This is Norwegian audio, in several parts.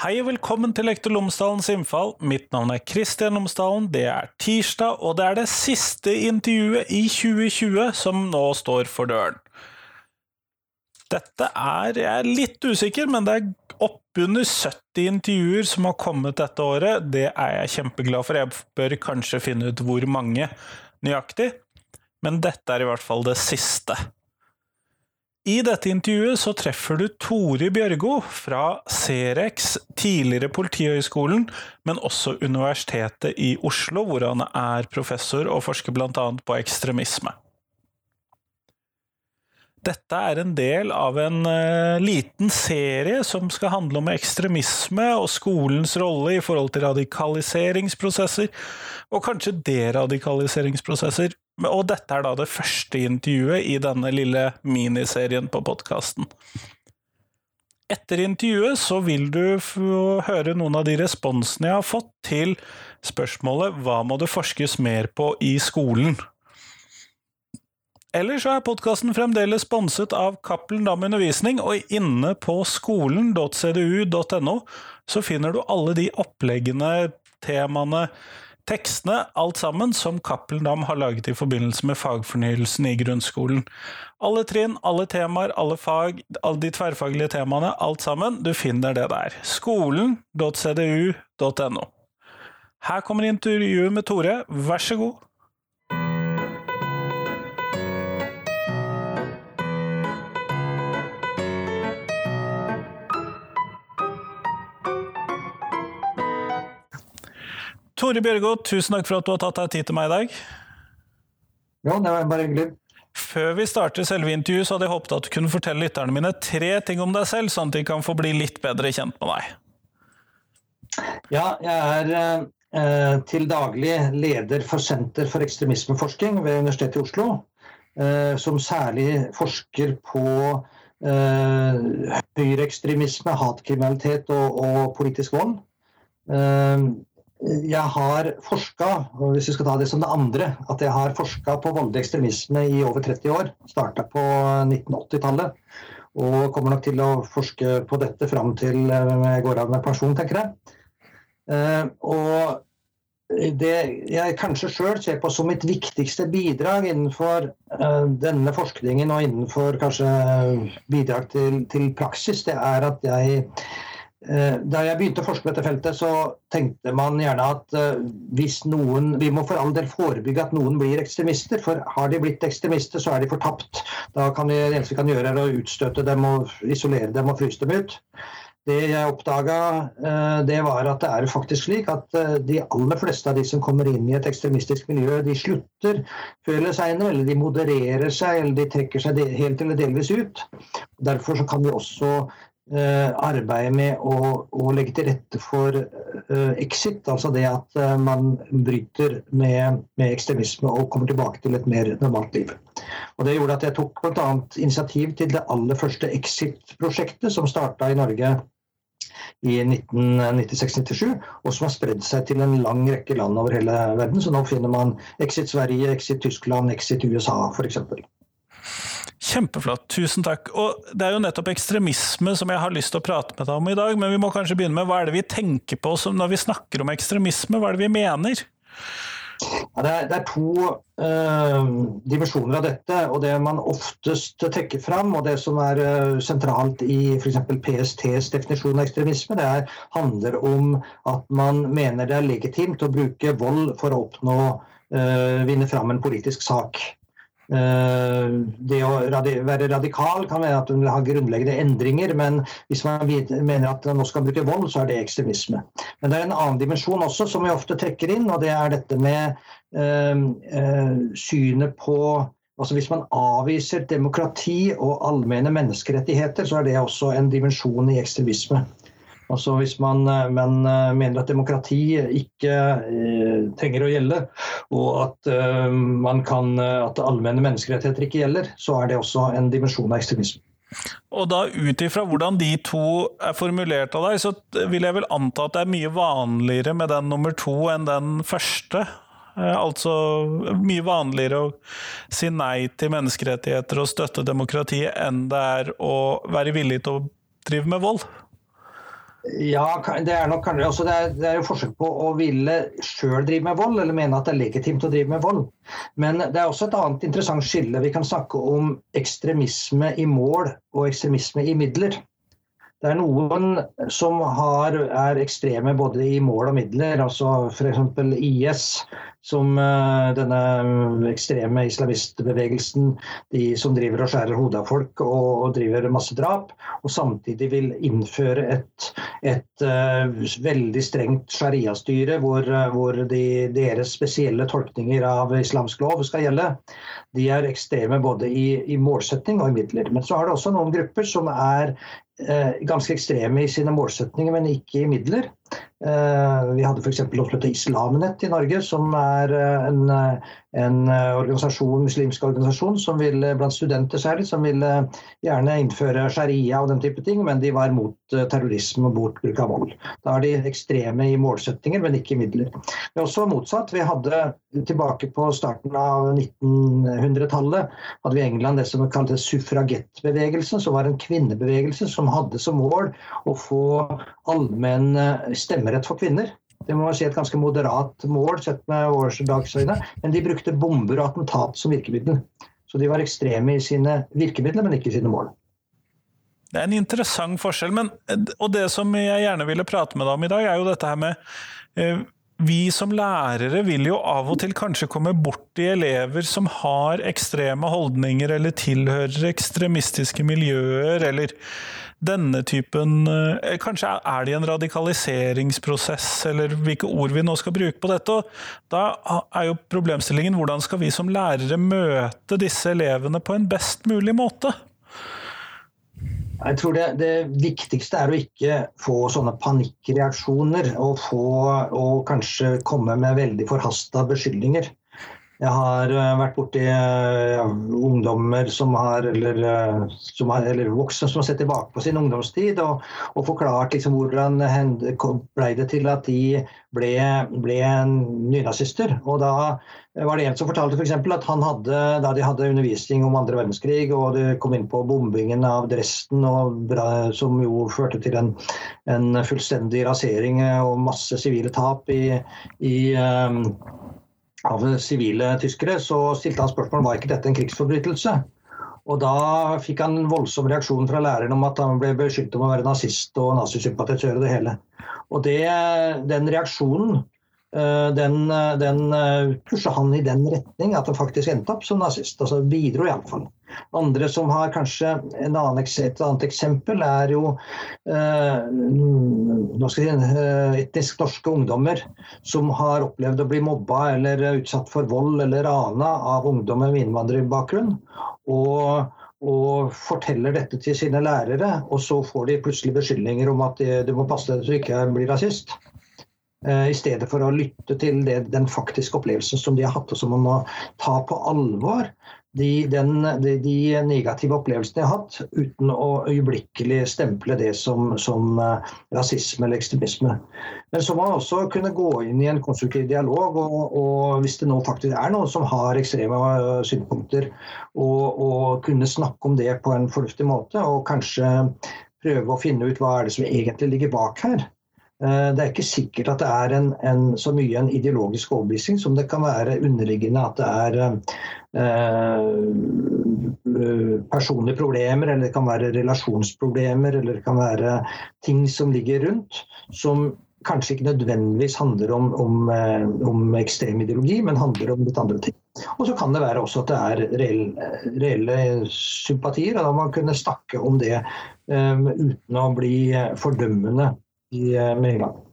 Hei og velkommen til Lektor Lomsdalens innfall. Mitt navn er Kristian Lomsdalen. Det er tirsdag, og det er det siste intervjuet i 2020 som nå står for døren. Dette er Jeg er litt usikker, men det er oppunder 70 intervjuer som har kommet dette året. Det er jeg kjempeglad for. Jeg bør kanskje finne ut hvor mange nøyaktig, men dette er i hvert fall det siste. I dette intervjuet så treffer du Tore Bjørgo fra Cerex, tidligere Politihøgskolen, men også Universitetet i Oslo, hvor han er professor og forsker bl.a. på ekstremisme. Dette er en del av en uh, liten serie som skal handle om ekstremisme og skolens rolle i forhold til radikaliseringsprosesser, og kanskje deradikaliseringsprosesser. Og dette er da det første intervjuet i denne lille miniserien på podkasten. Etter intervjuet så vil du få høre noen av de responsene jeg har fått til spørsmålet Hva må det forskes mer på i skolen? Ellers så er podkasten fremdeles sponset av Cappelen Dam Undervisning, og inne på skolen.cdu.no så finner du alle de oppleggene, temaene, tekstene, alt sammen, som Cappelen har laget i forbindelse med fagfornyelsen i grunnskolen. Alle trinn, alle temaer, alle fag, alle de tverrfaglige temaene, alt sammen, du finner det der. Skolen.cdu.no. Her kommer intervjuet med Tore, vær så god. Tore Bjørgo, tusen takk for at du har tatt deg tid til meg i dag. Ja, det var bare hyggelig. Før vi starter selve intervjuet, så hadde jeg håpet at du kunne fortelle lytterne mine tre ting om deg selv, sånn at de kan få bli litt bedre kjent med deg. Ja, jeg er eh, til daglig leder for Senter for ekstremismeforskning ved Universitetet i Oslo. Eh, som særlig forsker på eh, høyreekstremisme, hatkriminalitet og, og politisk vold. Eh, jeg har forska, hvis vi skal ta det som det andre, at jeg har forska på voldelig ekstremisme i over 30 år. Starta på 1980-tallet. Og kommer nok til å forske på dette fram til jeg går av med pensjon, tenker jeg. Eh, og det jeg kanskje sjøl ser på som mitt viktigste bidrag innenfor uh, denne forskningen og innenfor kanskje bidrag til, til praksis, det er at jeg Eh, da jeg begynte å forske på dette feltet, så tenkte man gjerne at eh, hvis noen Vi må for all del forebygge at noen blir ekstremister, for har de blitt ekstremister, så er de fortapt. Da kan vi, det eneste vi kan gjøre, er å utstøte dem og isolere dem og fryse dem ut. Det jeg oppdaga, eh, det var at det er faktisk slik at de aller fleste av de som kommer inn i et ekstremistisk miljø, de slutter før eller seinere, eller de modererer seg, eller de trekker seg helt eller delvis ut. Derfor kan vi også Eh, arbeidet med å, å, legge til rette for uh, exit, altså det at uh, man bryter med, med, ekstremisme og kommer tilbake til et mer normalt liv. Og Det gjorde at jeg tok bl.a. initiativ til det aller første Exit-prosjektet, som starta i Norge i 1996-97, og som har spredd seg til en lang rekke land over hele verden. Så nå finner man Exit Sverige, Exit Tyskland, Exit USA f.eks. Kjempeflott, tusen takk. Og Det er jo nettopp ekstremisme som jeg har lyst til å prate med deg om i dag, men vi må kanskje begynne med hva er det vi tenker på når vi snakker om ekstremisme? Hva er det vi mener? Ja, det, er, det, er, to uh, dimensjoner av dette. og Det man oftest trekker fram, og det som er uh, sentralt i f.eks. PSTs definisjon av ekstremisme, det er, handler om at man mener det er legitimt å bruke vold for å oppnå uh, vinne fram en politisk sak. Eh, det å være radikal kan være at hun vil ha grunnleggende endringer, men hvis man mener at man nå skal bruke vold, så er det ekstremisme. Men det er en annen dimensjon også som vi ofte trekker inn, og det er dette med øh, øh, synet på Altså Hvis man avviser demokrati og allmenne menneskerettigheter, så er det også en dimensjon i ekstremisme. Altså Hvis man, eh, man, eh, mener at demokrati ikke eh, trenger å gjelde, og at, eh, man kan, eh, at allmenne menneskerettigheter ikke gjelder, så er det også en dimensjon av ekstremisme. Og da Ut ifra hvordan de to er formulert av deg, så vil jeg vel anta at det er mye vanligere med den nummer to enn den første? Altså mye vanligere å si nei til menneskerettigheter og støtte demokratiet enn det er å være villig til å drive med vold? Ja, det er nok altså det, det er jo forsøk på å ville sjøl drive med vold, eller mene at det er legitimt å drive med vold. Men det er også et annet interessant skille. Vi kan snakke om ekstremisme i mål og ekstremisme i midler. Det er noen som har, er ekstreme både i mål og midler. altså F.eks. IS, som uh, denne ekstreme islamistbevegelsen. De som driver og skjærer hodet av folk og, og driver masse drap. Og samtidig vil innføre et, et uh, veldig strengt sharia-styre hvor, uh, hvor de, deres spesielle tolkninger av islamsk lov skal gjelde. De er ekstreme både i, i målsetting og i midler. Men så har det også noen grupper som er Eh, ganske ekstreme i sine målsetninger, men ikke i midler. Eh, vi hadde f.eks. heter Islamnett i Norge, som er eh, en, en organisasjon, muslimsk organisasjon som vil, blant studenter særlig, som ville gjerne innføre sharia og den type ting, men de var mot terrorisme og mot bruk av vold. Da er de ekstreme i målsettinger, men ikke i midler. Er også motsatt. Vi hadde tilbake på starten av 1900-tallet hadde vi i England det som kaltes suffragettbevegelsen, som var en kvinnebevegelse som hadde som mål å få allmenn stemmerett for kvinner. Det må man si et ganske moderat mål sett med årsdagsøyne. Men de brukte bomber og attentat som virkemiddel. Så de var ekstreme i sine virkemidler, men ikke i sine mål. Det er en interessant forskjell. Men, og det som jeg gjerne ville prate med deg om i dag, er jo dette her med eh, vi som lærere vil jo av og til kanskje komme borti elever som har ekstreme holdninger eller tilhører ekstremistiske miljøer, eller denne typen eh, Kanskje er det en radikaliseringsprosess, eller hvilke ord vi nå skal bruke på dette. og Da er jo problemstillingen hvordan skal vi som lærere møte disse elevene på en best mulig måte? Jeg tror det, det, viktigste er å ikke få sånne panikkreaksjoner og, få, og kanskje komme med veldig forhasta beskyldninger. Jeg har eh, vært borti uh, ungdommer som har, eller, uh, som har, eller voksne som har sett tilbake på sin ungdomstid og, og forklart liksom, hvordan ble det til at de ble, ble nynazister. Og da var det en som fortalte. For at han hadde, da de hadde undervisning om andre verdenskrig og det kom inn på bombingen av Dresden, og, som jo førte til en, en fullstendig rasering og masse sivile tap i, i um, av sivile tyskere, så stilte han spørsmål var ikke dette en krigsforbrytelse. Og Da fikk han en voldsom reaksjon fra læreren om at han ble beskyldt om å være nazist og nazisympatisør det hele. Og det, Den reaksjonen Eh, den, eh, den eh, pusha han i den retning at han faktisk endte opp som nazist. altså Bidro iallfall. Andre som har kanskje en annen, et annet eksempel, er jo eh, si, etnisk norske ungdommer som har opplevd å bli mobba eller utsatt for vold eller rana av ungdommer med innvandrerbakgrunn. Og og forteller dette til sine lærere, og så får de plutselig beskyldninger om at du må passe deg så du ikke blir rasist. Eh, I stedet for å lytte til det, den faktiske opplevelsen som de har hatt, og som man må ta på alvor. De, den, de, de, negative opplevelsene jeg har hatt, uten å øyeblikkelig stemple det som, som uh, rasisme eller ekstremisme. Men så må man også kunne gå inn i en konstruktiv dialog, og, og hvis det nå faktisk er noen som har ekstreme uh, synspunkter, og, og, kunne snakke om det på en fornuftig måte, og kanskje prøve å finne ut hva er det som egentlig ligger bak her. Eh, det er ikke sikkert at det er en, en, så mye en ideologisk overbevisning som det kan være underliggende at det er eh, personlige problemer, eller det kan være relasjonsproblemer, eller det kan være ting som ligger rundt, som kanskje ikke nødvendigvis handler om, om, eh, om ekstrem ideologi, men handler om litt andre ting. Og så kan det være også at det er reelle, reelle sympatier, og da må man kunne snakke om det eh, uten å bli fordømmende eh, med England.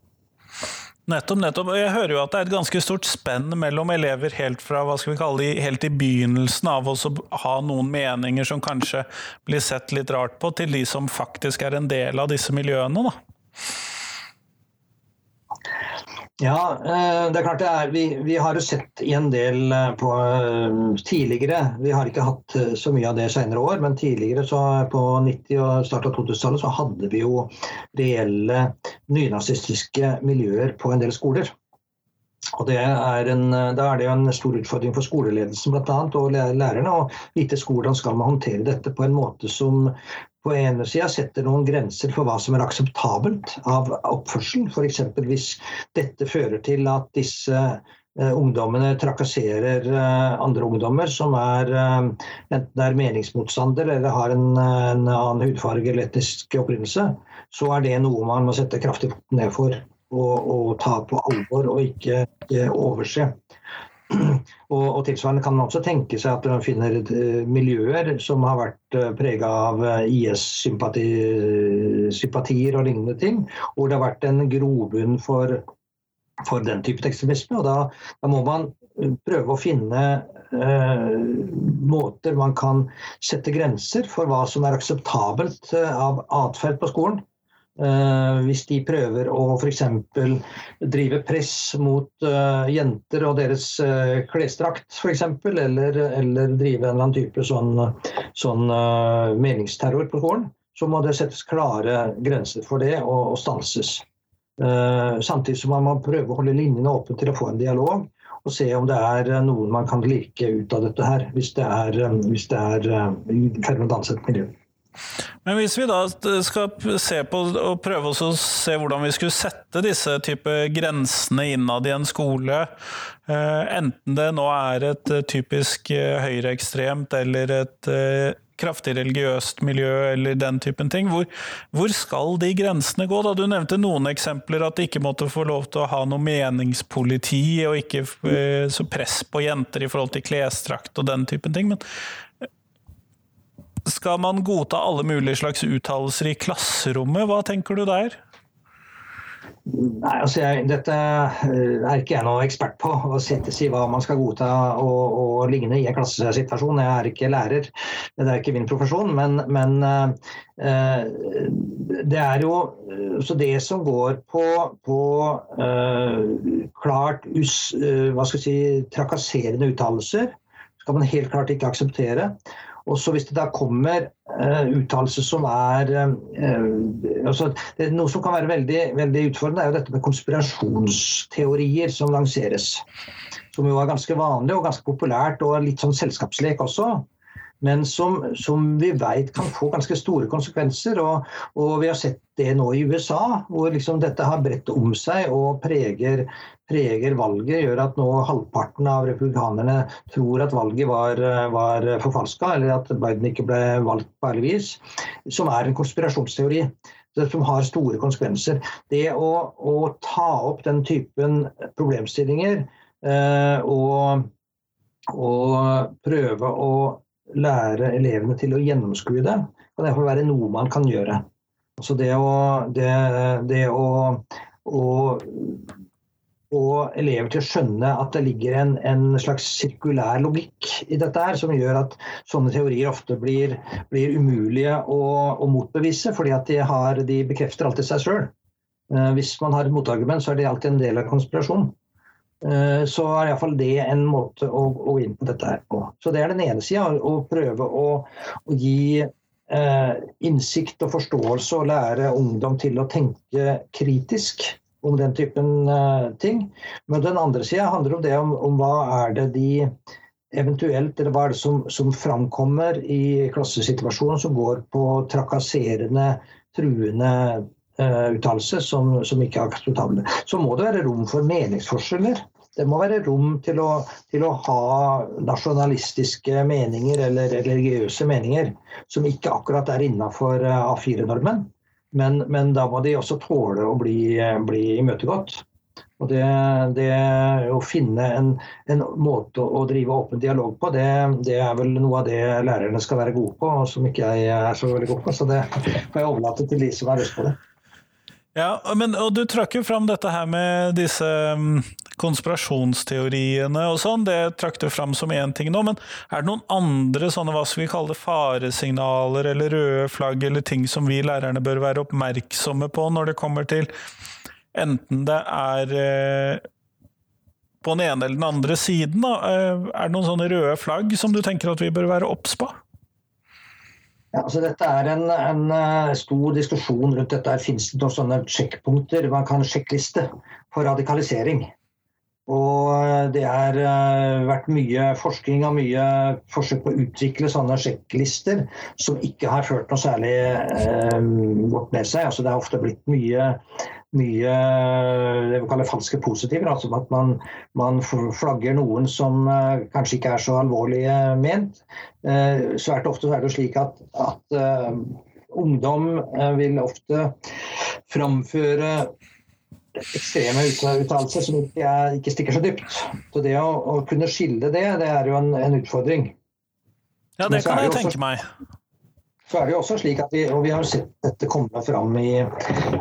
Nettopp, nettopp. Jeg hører jo at det er et ganske stort spenn mellom elever helt fra hva skal vi kalle det, helt i begynnelsen av å ha noen meninger som kanskje blir sett litt rart på, til de som faktisk er en del av disse miljøene. da. Ja, eh, det er klart det er. Vi, vi har jo sett i en del eh, på eh, tidligere. Vi har ikke hatt så mye av det senere år, men tidligere så på 90- og starten av 2000-tallet så hadde vi jo reelle nynazistiske miljøer på en del skoler. Og er en, Da er det jo en stor utfordring for skoleledelsen blant annet, og lærerne å vite hvordan skal man håndtere dette på en måte som på ene sida setter noen grenser for hva som er akseptabelt av oppførsel. F.eks. hvis dette fører til at disse eh, ungdommene trakasserer eh, andre ungdommer som er eh, enten er meningsmotstander eller har en, en annen hudfarge eller etnisk opprinnelse, så er det noe man må sette kraftig ned for og, og ta på alvor og ikke, ikke overse. Og, og, tilsvarende kan man også tenke seg at man finner uh, miljøer som har vært eh, prega av eh, IS-sympatier og lignende ting, hvor det har vært en grobunn for, for den type ekstremisme. Og da, da, må man prøve å finne måter man kan sette grenser for hva som er akseptabelt av atferd på skolen. Uh, hvis de prøver å f.eks. drive press mot uh, jenter og deres uh, klesdrakt f.eks., eller, eller drive en eller annen type sånn, sånn meningsterror på skolen, så må det settes klare grenser for det og, og stanses. samtidig som man må prøve å holde linjene åpne til å få en dialog og se om det er noen man kan like ut av dette her, hvis det er, hvis det er i ferd med Men hvis vi da skal se på og prøve å se hvordan vi skulle sette disse type grensene innad i en skole, eh, enten det nå er et eh, typisk eh, høyreekstremt eller et kraftig religiøst miljø eller den typen ting. Hvor, hvor, skal de grensene gå? Da? Du nevnte noen eksempler, at de ikke måtte få lov til å ha noe meningspoliti og ikke så press på jenter i forhold til klesdrakt og den typen ting. Men skal man godta alle mulige slags uttalelser i klasserommet? Hva tenker du der? Nei, altså jeg, Dette er ikke jeg noe ekspert på, å sette si hva man skal godta og, og lignende i en klassesituasjon. Jeg er ikke lærer, det er ikke min profesjon. Men, men uh, det er jo så det som går på, på uh, klart us, uh, hva skal si, trakasserende uttalelser, skal man helt klart ikke akseptere. Og så Hvis det da kommer uh, uttalelser som er uh, altså, det, Noe som kan være veldig, veldig utfordrende, er jo dette med konspirasjonsteorier som lanseres. Som jo er ganske vanlig og ganske populært, og litt sånn selskapslek også men som, som vi vet kan få ganske store konsekvenser. Og, og, vi har sett det nå i USA, hvor liksom dette har bredt om seg og preger, preger valget. Gjør at nå halvparten av republikanerne tror at valget var, var forfalska, eller at Biden ikke ble valgt på ærlig vis. Som er en konspirasjonsteori som har store konsekvenser. Det å, å ta opp den typen problemstillinger eh, og, og prøve å lære elevene til å gjennomskue det, kan derfor være noe man kan gjøre. Så det å, det, det å, å få elever til å skjønne at det ligger en, en, slags sirkulær logikk i dette her, som gjør at sånne teorier ofte blir, blir umulige å, å, motbevise, fordi at de, har, de bekrefter alltid seg sjøl. Eh, hvis man har et motargument, så er det alltid en del av konspirasjonen. Eh, så er iallfall det en måte å gå inn på dette her på. Så det er den ene sida, å prøve å, å gi eh, innsikt og forståelse og lære ungdom til å tenke kritisk om den typen eh, ting. Men den andre sida handler om det om, om, hva er det de eventuelt, eller hva er det som, som framkommer i klassesituasjonen som går på trakasserende, truende uttalelse som, som, ikke er akseptable. Så må det være rom for meningsforskjeller. Det må være rom til å, til å ha nasjonalistiske meninger eller religiøse meninger som ikke akkurat er innafor eh, A4-normen. Men, men, da må de også tåle å bli, bli imøtegått. Og det, det, Å finne en, en, måte å drive åpen dialog på, det, det, er vel noe av det lærerne skal være gode på, og som ikke jeg er så veldig god på. Så det får jeg overlate til de som har lyst på det. Ja, men, og Du trakk jo fram dette her med disse um, konspirasjonsteoriene og sånn. Det trakk du fram som én ting nå, men er det noen andre sånne hva skal vi kalle det, faresignaler eller røde flagg eller ting som vi lærerne bør være oppmerksomme på når det kommer til enten det er eh, på den ene eller den andre siden? Da. Eh, er det noen sånne røde flagg som du tenker at vi bør være obs på? Ja, altså dette er en, en uh, stor diskusjon rundt dette. Fins det noen sånne sjekkpunkter man kan sjekkliste for radikalisering? Og eh, det har eh, vært mye forskning og mye forsøk på å utvikle sånne sjekklister som ikke har ført noe særlig eh, godt med seg. Altså, det har ofte blitt mye, mye det vi kaller falske positiver. Altså at man, man flagger noen som eh, kanskje ikke er så alvorlig ment. Eh, svært ofte er det slik at, at ungdom vil ofte framføre ekstreme uttalelser som ikke, ikke, stikker så dypt. Så det å, å, kunne skille det, det er jo en, en utfordring. Ja, det kan jeg tenke meg. Så er det jo også slik at vi, og vi har sett dette komme fram i,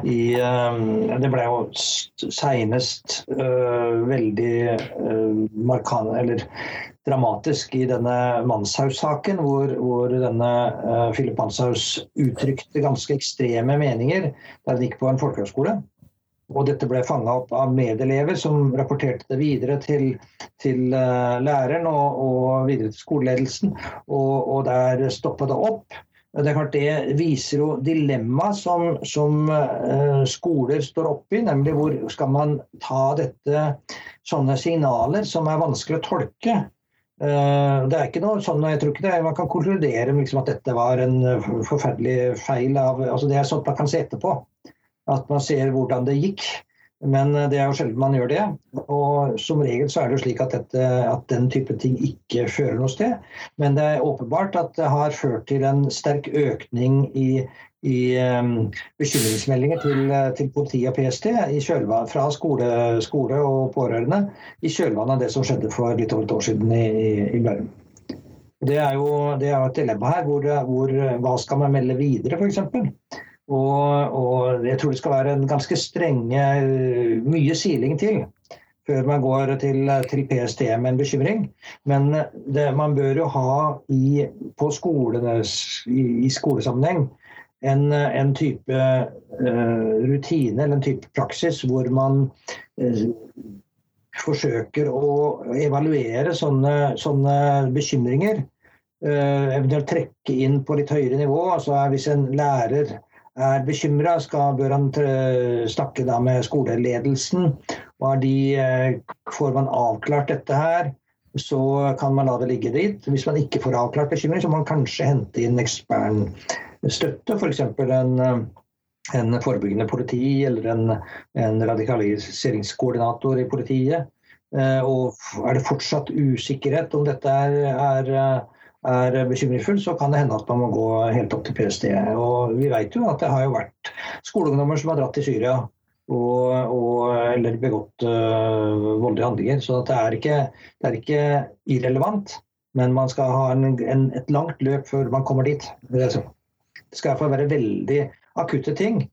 i um, Det ble jo senest uh, veldig uh, markan, eller dramatisk i denne Manshaus-saken, hvor, hvor, denne uh, Philip Manshaus uttrykte ganske ekstreme meninger da han gikk på en folkehøgskole. Og dette ble fanga opp av medelever som rapporterte det videre til, til læreren og, og, videre til skoleledelsen. Og, og der stoppa det opp. Det klart det viser jo dilemmaet som, som uh, skoler står oppi, nemlig hvor skal man ta dette sånne signaler som er vanskelig å tolke. Uh, det er ikke noe sånn, jeg tror ikke det, Man kan konkludere liksom at dette var en forferdelig feil. Av, altså det er sånt man kan se etterpå at man ser hvordan det gikk. Men eh, det er jo sjelden man gjør det. Og som regel så er det jo slik at, dette, at, den type ting ikke fører noe sted. Men det er åpenbart at det har ført til en sterk økning i, i um, bekymringsmeldinger til, til politiet og PST fra skole, skole, og pårørende i kjølvannet av det som skjedde for litt over et år siden i, i Bærum. Det er jo det er et dilemma her. Hvor, hvor, hva skal man melde videre, f.eks.? Og, og, jeg tror det skal være en ganske strenge Mye siling til før man går til, til PST med en bekymring. Men det, man bør jo ha i, på skolenes, i, i skolesammenheng en, en type uh, rutine eller en type praksis hvor man uh, forsøker å evaluere sånne, sånne bekymringer. Eventuelt trekke inn på litt høyere nivå. altså Hvis en lærer er bekymra, bør han snakke med skoleledelsen. Og de, eh, får man avklart dette her, så kan man la det ligge dit. Hvis man ikke får avklart bekymring, så må man kanskje hente inn ekstern støtte. F.eks. en eh, en forebyggende politi eller en, en radikaliseringskoordinator i politiet. Eh, og er det fortsatt usikkerhet om dette er, er er bekymringsfull, så kan det hende at man må gå helt opp til PST. Og vi vet jo at det har jo vært skoleungdommer som har dratt til Syria og, og, eller begått uh, voldelige handlinger. Så det er, ikke, det, er ikke, irrelevant, men man skal ha en, en, et langt løp før man kommer dit. Det skal iallfall være veldig akutte ting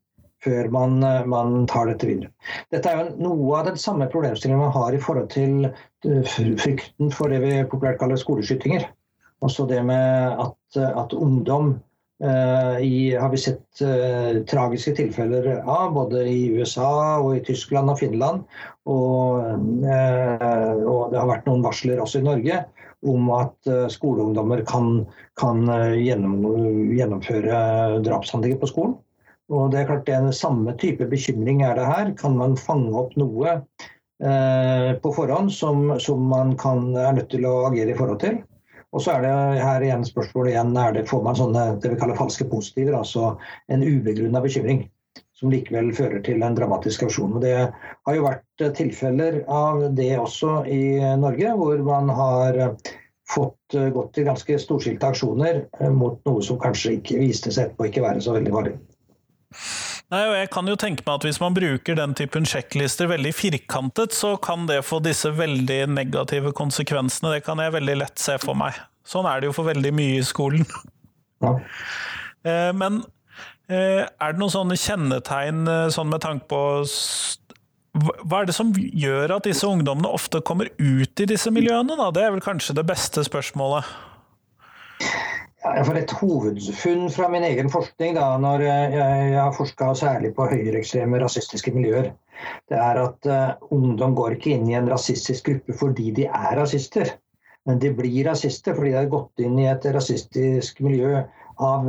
før man, man, tar dette videre. Dette er jo noe av den samme problemstillingen man har i forhold til uh, frykten for det vi populært kaller skoleskytinger. Også det med at, at ungdom eh, i, har vi sett eh, tragiske tilfeller av, både i USA og i Tyskland og Finland. Og, eh, og det har vært noen varsler også i Norge om at eh, skoleungdommer kan, kan eh, gjennom, gjennomføre drapshandlinger på skolen. Og det er klart det er den samme type bekymring er det her. Kan man fange opp noe eh, på forhånd som, som man kan, er nødt til å agere i forhold til? Og så er det her igjen spørsmålet igjen, er det, får man sånne det vi kaller falske positiver, altså en ubegrunna bekymring som likevel fører til en dramatisk aksjon. Og det har jo vært eh, tilfeller av det også i Norge, hvor man har eh, fått eh, gått til ganske storskilte aksjoner mot noe som kanskje ikke viste seg etterpå ikke være så veldig farlig. Nei, og jeg kan jo tenke meg at Hvis man bruker den typen sjekklister veldig firkantet, så kan det få disse veldig negative konsekvensene. Det kan jeg veldig lett se for meg. Sånn er det jo for veldig mye i skolen. Ja. Eh, men eh, er det noen sånne kjennetegn eh, sånn med tanke på hva er det som gjør at disse ungdommene ofte kommer ut i disse miljøene? Da? Det er vel kanskje det beste spørsmålet? For et hovedfunn fra min egen forskning, da, når jeg, har forska særlig på høyreekstreme rasistiske miljøer, det er at uh, ungdom går ikke inn i en rasistisk gruppe fordi de er rasister. Men de blir rasister fordi de har gått inn i et rasistisk miljø av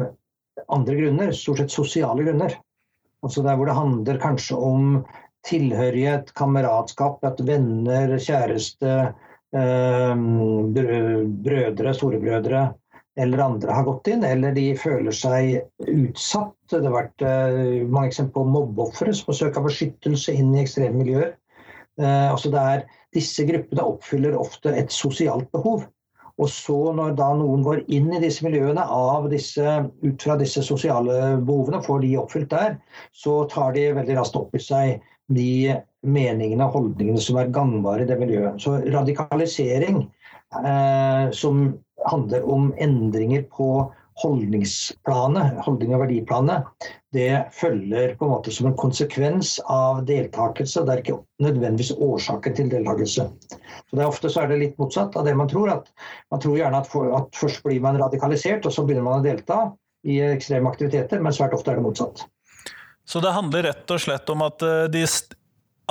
andre grunner, stort sett sosiale grunner. Altså der hvor det handler kanskje om tilhørighet, kameratskap, at venner, kjæreste, brødre, storebrødre eller andre har gått inn, eller de føler seg utsatt. Det har vært mange eksempler på mobbeofre som har søkt beskyttelse inn i ekstreme miljøer. Altså det er, disse gruppene oppfyller ofte et sosialt behov. Og så når da noen går inn i disse miljøene disse, ut fra disse sosiale behovene, får de oppfylt der, så tar de veldig raskt opp i seg de meningene og holdningene som er gangbare i det miljøet. Så radikalisering eh, som handler om endringer på holdningsplanet, holdning- og verdiplanet, det følger på en måte som en konsekvens av deltakelse. Det er ikke nødvendigvis årsaken til deltakelse. Så det er Ofte så er det litt motsatt av det man tror. at Man tror gjerne at, for, at først blir man radikalisert, og så begynner man å delta i ekstreme aktiviteter, men svært ofte er det motsatt. Så det handler rett og slett om at eh, de,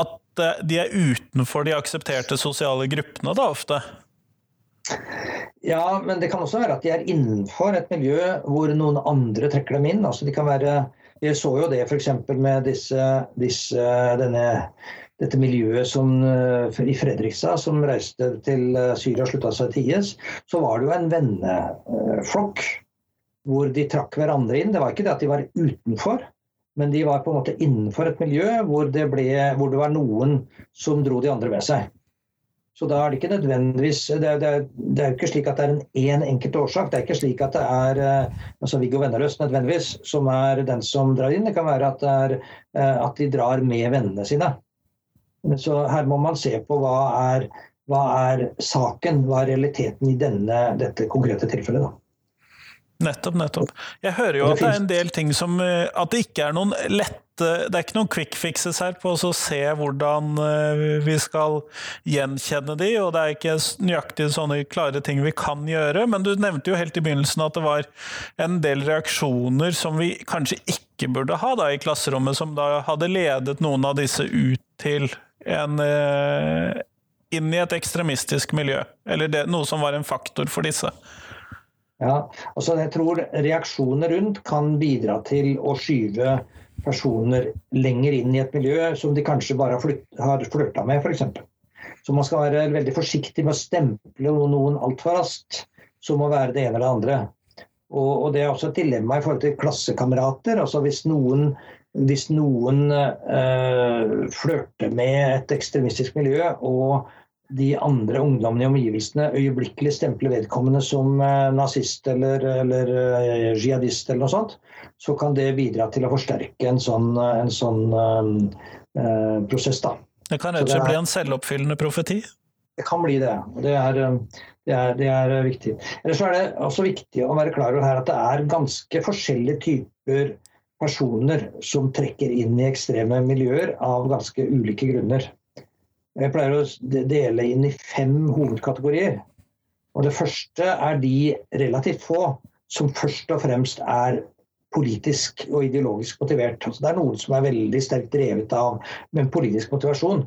at eh, de er utenfor de aksepterte sosiale gruppene, da ofte? Ja, men det kan også være at de er innenfor et miljø hvor noen andre trekker dem inn. Altså de kan være, Vi så jo det f.eks. med disse, disse, denne, dette miljøet som, eh, i Fredrikstad som reiste til eh, Syria og slutta seg til IS. Så var det jo en venneflokk hvor de trakk hverandre inn. Det var ikke det at de var utenfor, men de var på en måte innenfor et miljø hvor det, ble, hvor det var noen som dro de andre med seg. Så da er det ikke nødvendigvis Det, det, det er jo ikke slik at det er en én enkelt årsak. Det er ikke slik at det er eh, altså Viggo Venneløs nødvendigvis som er den som drar inn. Det kan være at, er, eh, at de drar med vennene sine. Så her må man se på hva er, hva er saken, hva er realiteten i denne, dette konkrete tilfellet. da. Nettopp, nettopp. Jeg hører jo at det er en del ting som eh, At det ikke er noen lette Det er ikke noen quick fixes her på å se hvordan eh, vi skal gjenkjenne de, og det er ikke nøyaktig sånne klare ting vi kan gjøre. Men du nevnte jo helt i begynnelsen at det var en del reaksjoner som vi kanskje ikke burde ha da i klasserommet, som da hadde ledet noen av disse ut til en eh, inn i et ekstremistisk miljø, eller det, noe som var en faktor for disse. Ja, altså jeg tror reaksjoner rundt kan bidra til å skyve personer lenger inn i et miljø som de kanskje bare har flørta med, f.eks. Så man skal være veldig forsiktig med å stemple noen altfor raskt, som å være det ene eller det andre. Og, og, det er også et dilemma i forhold til klassekamerater. altså Hvis noen, hvis noen øh, flørter med et ekstremistisk miljø og de andre ungdommene i omgivelsene øyeblikkelig stempler vedkommende som eh, nazist eller, eller eh, jihadist eller noe sånt, så kan det bidra til å forsterke en sånn, en sånn eh, prosess. da. Det kan rett og slett bli en selvoppfyllende profeti? Det kan bli det. Det er, det er, det er viktig. Ellers er det også viktig å være klar over her at det er ganske forskjellige typer personer som trekker inn i ekstreme miljøer av ganske ulike grunner. Jeg pleier å dele inn i fem hovedkategorier. Og Det første er de relativt få som først og fremst er politisk og ideologisk motivert. Altså det er noen som er veldig sterkt drevet av med politisk motivasjon.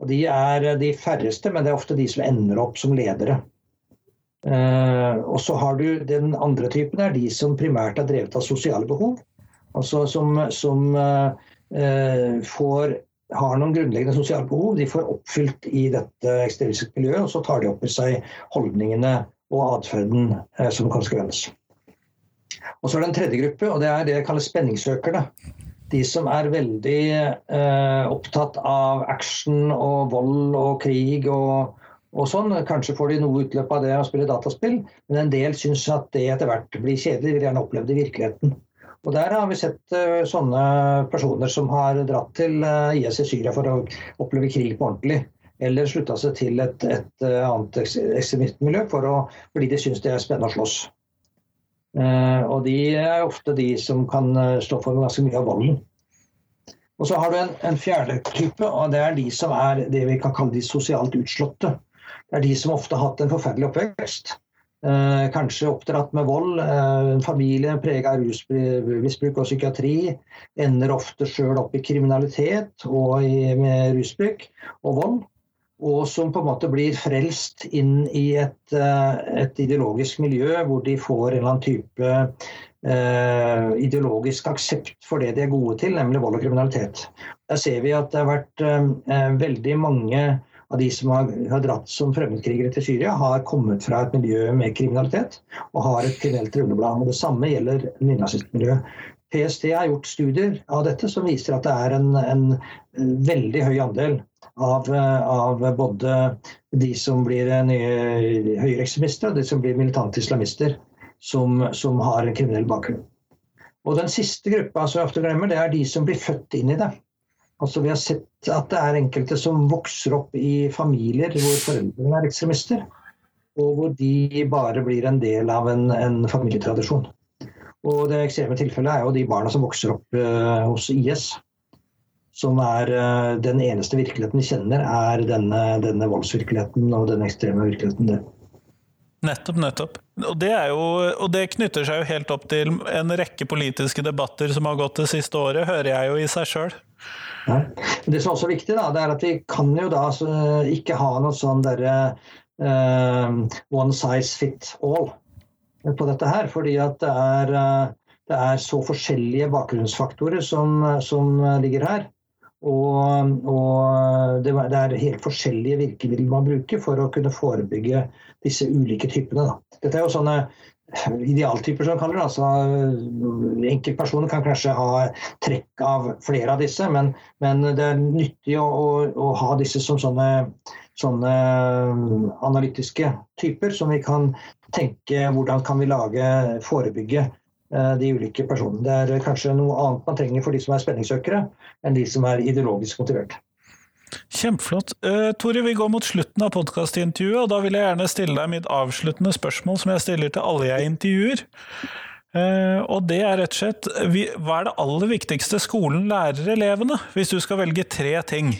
Og De er de færreste, men det er ofte de som ender opp som ledere. Uh, og så har du Den andre typen er de som primært er drevet av sosiale behov. Altså som, som uh, uh, får har noen grunnleggende sosiale behov, de får oppfylt i dette ekstremistiske miljøet, og så tar de opp i seg holdningene og atferden eh, som konsekvens. Og så er det en tredje gruppe, og det er det jeg kaller spenningssøkerne. De som er veldig eh, opptatt av action og vold og krig og, og sånn. Kanskje får de noe utløp av det å spille dataspill, men en del syns at det etter hvert blir kjedelig. De vil gjerne oppleve det i virkeligheten. Og Der har vi sett uh, sånne personer som har dratt til eh, IS i Syria for å oppleve krig på ordentlig. Eller slutta seg til et, et uh, annet ekstremistmiljø fordi de syns det er spennende å slåss. og de er ofte de som kan stå for ganske mye av volden. Og så har du en, en, fjerde type, og det er de som er det vi kan kalle de sosialt utslåtte. Det er de som ofte har hatt en forferdelig oppvekst. Eh, kanskje oppdratt med vold. Eh, en familie preget av rusmisbruk og psykiatri ender ofte sjøl opp i kriminalitet og i, med rusbruk og vold. og som på en måte blir frelst inn i et, et ideologisk miljø hvor de får en eller annen type eh, ideologisk aksept for det de er gode til, nemlig vold og kriminalitet. Der ser vi at det har vært eh, veldig mange av de som har, har, dratt som fremmedkrigere til Syria, har kommet fra et miljø med kriminalitet og har et kriminelt rulleblad. Det samme gjelder nynazistmiljøet. PST har gjort studier av dette som viser at det er en, en veldig høy andel av, av, både de som blir nye høyreekstremister og de som blir militante islamister som, som har en kriminell bakgrunn. Og Den siste gruppa som jeg ofte glemmer, det er de som blir født inn i det. Altså Vi har sett at det er enkelte som vokser opp i familier hvor foreldrene er ekstremister, og hvor de bare blir en del av en, en familietradisjon. Og Det ekstreme tilfellet er jo de barna som vokser opp uh, hos IS. Som er uh, den eneste virkeligheten de kjenner, er denne, denne voldsvirkeligheten og den ekstreme virkeligheten. der. Nettopp, nettopp. Og det, jo, og det, knytter seg jo helt opp til en rekke politiske debatter som har gått det siste året, hører jeg jo i seg sjøl. Ja. Det som er også viktig, da, det er at vi kan jo da altså, ikke ha noe sånn derre uh, one size fit all på dette her. Fordi at det er, uh, det er så forskjellige bakgrunnsfaktorer som, som ligger her. Og, og det, det, er helt forskjellige virkemidler man bruker for å kunne forebygge disse ulike typene. Da. Dette er jo sånne idealtyper som kaller det. Altså, enkeltpersoner kan kanskje ha trekk av flere av disse, men, men det er nyttig å, å, å, ha disse som sånne, sånne analytiske typer, som vi kan tenke hvordan kan vi lage, forebygge Eh, de ulike personene. Det er kanskje noe annet man trenger for de som er spenningssøkere, enn de som er ideologisk motivert. Kjempeflott. Uh, Tore, vi går mot slutten av podkastintervjuet, og da vil jeg gjerne stille deg mitt avsluttende spørsmål som jeg stiller til alle jeg intervjuer. Uh, og det er rett og slett vi, Hva er det aller viktigste skolen lærer elevene, hvis du skal velge tre ting?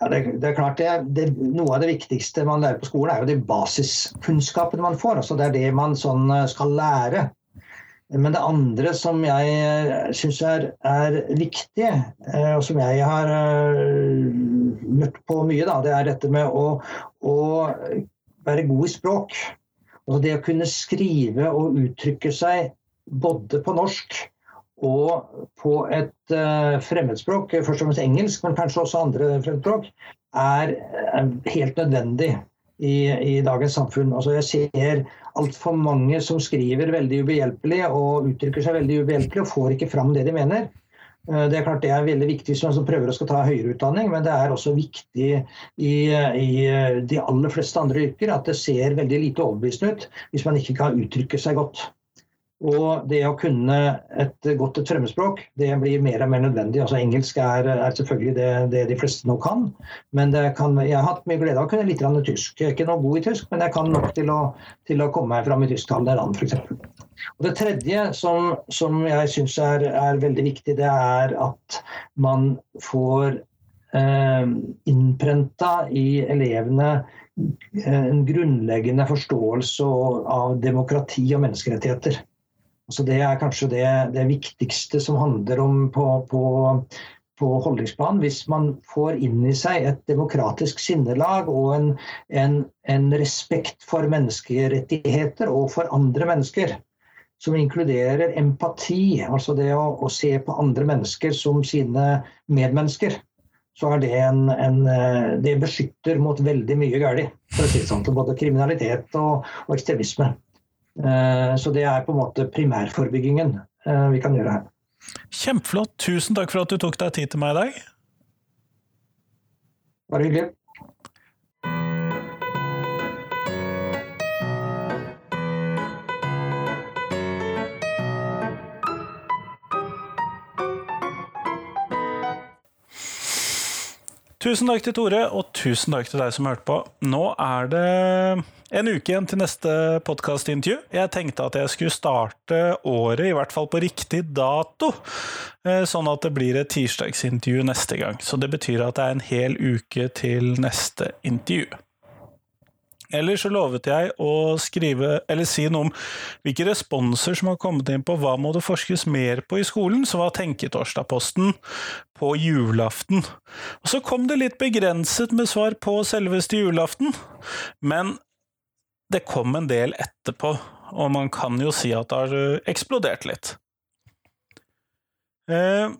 Ja, det, det, er klart det, det, Noe av det viktigste man lærer på skolen, er jo de basiskunnskapene man får. altså Det er det man sånn eh, skal lære. Men det andre som jeg eh, syns er, er, viktig, eh, og som jeg har møtt på mye, da, det er dette med å, å være god i språk. Altså det å kunne skrive og uttrykke seg både på norsk og på et fremmedspråk, først og fremst engelsk, men kanskje også andre fremmedspråk, er helt nødvendig i, i, dagens samfunn. Altså jeg ser altfor mange som skriver veldig ubehjelpelig og uttrykker seg veldig ubehjelpelig og får ikke fram det de mener. Eh, det er klart det er veldig viktig hvis man prøver å skal ta høyere utdanning, men det er også viktig i, i, de aller fleste andre yrker at det ser veldig lite overbevisende ut hvis man ikke kan uttrykke seg godt. Og det å kunne et godt et fremmedspråk, det blir mer og mer nødvendig. Altså Engelsk er, er selvfølgelig det, det, de fleste nå kan, men kan, jeg har hatt mye glede av å kunne litt tysk. Jeg er ikke noe god i tysk, men jeg kan nok til å, til å komme meg fram i tysktalende land, f.eks. Og Det tredje som, som jeg syns er, er, veldig viktig, det er at man får eh, innprenta i elevene en grunnleggende forståelse av demokrati og menneskerettigheter. Altså det er kanskje det, det, viktigste som handler om på, på, på holdningsplan. Hvis man får inn i seg et demokratisk sinnelag og en, en, en respekt for menneskerettigheter og for andre mennesker, som inkluderer empati, altså det å, å, se på andre mennesker som sine medmennesker, så er det en, en Det beskytter mot veldig mye galt. Si sånn, både kriminalitet og, og ekstremisme. Eh, så det er på en måte primærforebyggingen eh, vi kan gjøre her. Kjempeflott. Tusen takk for at du tok deg tid til meg i dag. Bare hyggelig. Tusen takk til Tore, og tusen takk til deg som hørte på. Nå er det en uke igjen til neste podkastintervju. Jeg tenkte at jeg skulle starte året, i hvert fall på riktig dato, eh, sånn at det blir et tirsdagsintervju neste gang. Så det betyr at det er en hel uke til neste intervju. Eller så lovet jeg å skrive, eller si noe om hvilke responser som har kommet inn på hva må det forskes mer på i skolen, så hva tenker Torsdagposten på julaften. Og så kom det litt begrenset med svar på selveste julaften, men det kom en del etterpå, og man kan jo si at det har eh, eksplodert litt. Eh,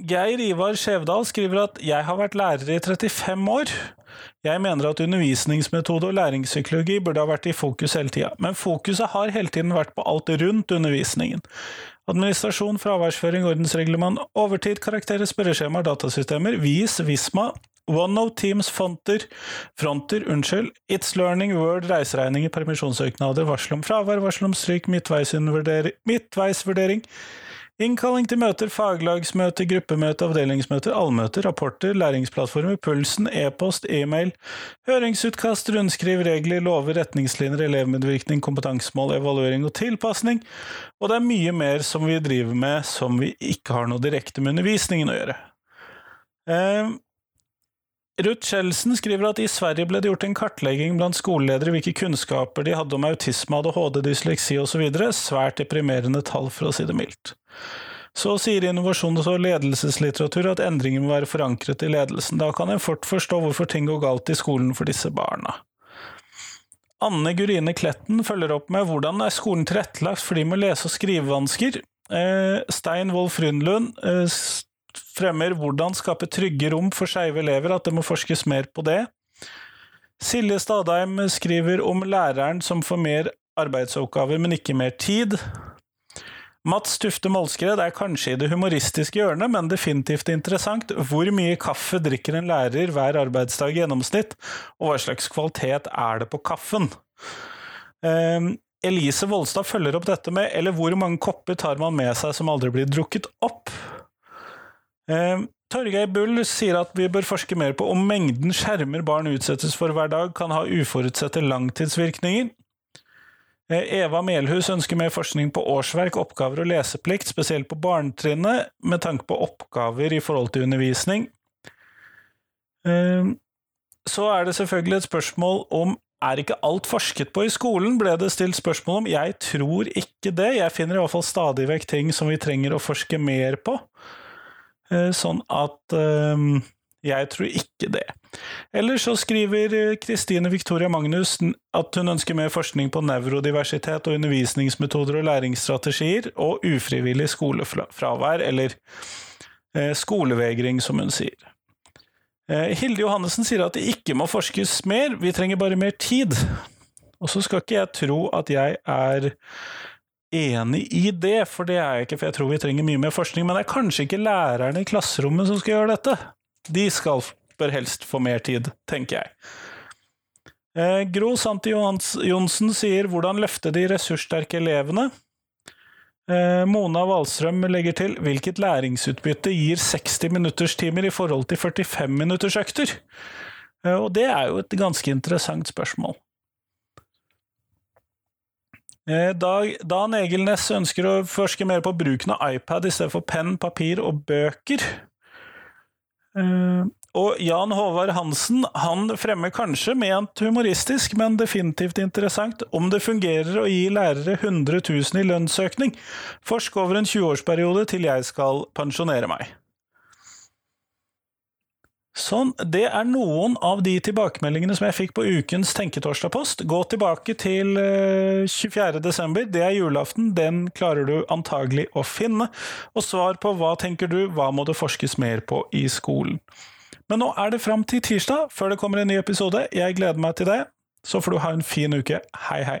Geir Ivar Skjevdal skriver at jeg har vært lærer i 35 år. Jeg mener at undervisningsmetode og læringspsykologi burde ha vært i fokus hele tida, men fokuset har hele tiden vært på alt rundt undervisningen. Administrasjon, fraværsføring, ordensreglement, overtid, karakterer, spørreskjemaer, datasystemer, VIS, Visma, OneNote, Teams, Fonter, Fronter, unnskyld, It's Learning, Word, reiseregninger, permisjonssøknader, varsel om fravær, varsel om stryk, midtveisvurdering, Innkalling til møter, faglagsmøter, gruppemøter, avdelingsmøter, allmøter, rapporter, læringsplattformer, Pulsen, e-post, e-mail, høringsutkast, rundskriv, regler, lover, retningslinjer, elevmedvirkning, kompetansemål, evaluering og tilpasning, og det er mye mer som vi driver med som vi ikke har noe direkte med undervisningen å gjøre. Eh, Ruth Kjeldsen skriver at i Sverige ble det gjort en kartlegging blant skoleledere hvilke kunnskaper de hadde om autisme, ADHD, dysleksi osv. Svært deprimerende tall, for å si det mildt. Så sier innovasjons- og ledelseslitteratur at endringer må være forankret i ledelsen. Da kan en fort forstå hvorfor ting går galt i skolen for disse barna. Anne Gurine Kletten følger opp med hvordan er skolen tilrettelagt for de med lese- og skrivevansker. Eh, Stein Wolf Rundlund eh, fremmer hvordan skape trygge rom for skeive elever, at det må forskes mer på det. Silje Stadheim skriver om læreren som får mer arbeidsoppgaver, men ikke mer tid. Mats Tufte Målskred er kanskje i det humoristiske hjørnet, men definitivt interessant. Hvor mye kaffe drikker en lærer hver arbeidsdag i gjennomsnitt, og hva slags kvalitet er det på kaffen? Um, Elise Volstad følger opp dette med eller hvor mange kopper tar man med seg som aldri blir drukket opp? Um, Torgeir Bull sier at vi bør forske mer på om mengden skjermer barn utsettes for hver dag kan ha uforutsette langtidsvirkninger. Eh, Eva Melhus ønsker mer forskning på årsverk, oppgaver og leseplikt, spesielt på barnetrinnet, med tanke på oppgaver i forhold til undervisning. Eh, så er det selvfølgelig et spørsmål om er ikke alt forsket på i skolen, ble det stilt spørsmål om. Jeg tror ikke det. Jeg finner i hvert fall stadig vekk ting som vi trenger å forske mer på. Eh, sånn at jeg tror ikke det. Eller så skriver Kristine Victoria Magnus at hun ønsker mer forskning på nevrodiversitet og undervisningsmetoder og læringsstrategier, og ufrivillig skolefravær, eller eh, skolevegring, som hun sier. Eh, Hilde Johannessen sier at det ikke må forskes mer, vi trenger bare mer tid. Og så skal ikke jeg tro at jeg er enig i det, for det er jeg ikke, for jeg tror vi trenger mye mer forskning, men det er kanskje ikke lærerne i klasserommet som skal gjøre dette. De skal, bør helst få mer tid, tenker jeg. Eh, Gro Santi Johnsen sier 'hvordan løfte de ressurssterke elevene'? Eh, Mona Wahlstrøm legger til 'hvilket læringsutbytte gir 60 minutterstimer i forhold til 45 minuttersøkter'? Eh, og det er jo et ganske interessant spørsmål. Eh, Dag, Dan Egil Næss ønsker å forske mer på bruken av iPad i stedet for penn, papir og bøker. Uh, og Jan Håvard Hansen han fremmer kanskje ment humoristisk, men definitivt interessant, om det fungerer å gi lærere 100 000 i lønnsøkning. Forsk over en 20-årsperiode til jeg skal pensjonere meg. Sånn, det er noen av de tilbakemeldingene som jeg fikk på ukens Tenketorsdag-post. Gå tilbake til 24. desember, det er julaften, den klarer du antagelig å finne. Og svar på hva tenker du, hva må det forskes mer på i skolen. Men nå er det fram til tirsdag før det kommer en ny episode. Jeg gleder meg til det. Så får du ha en fin uke. Hei, hei.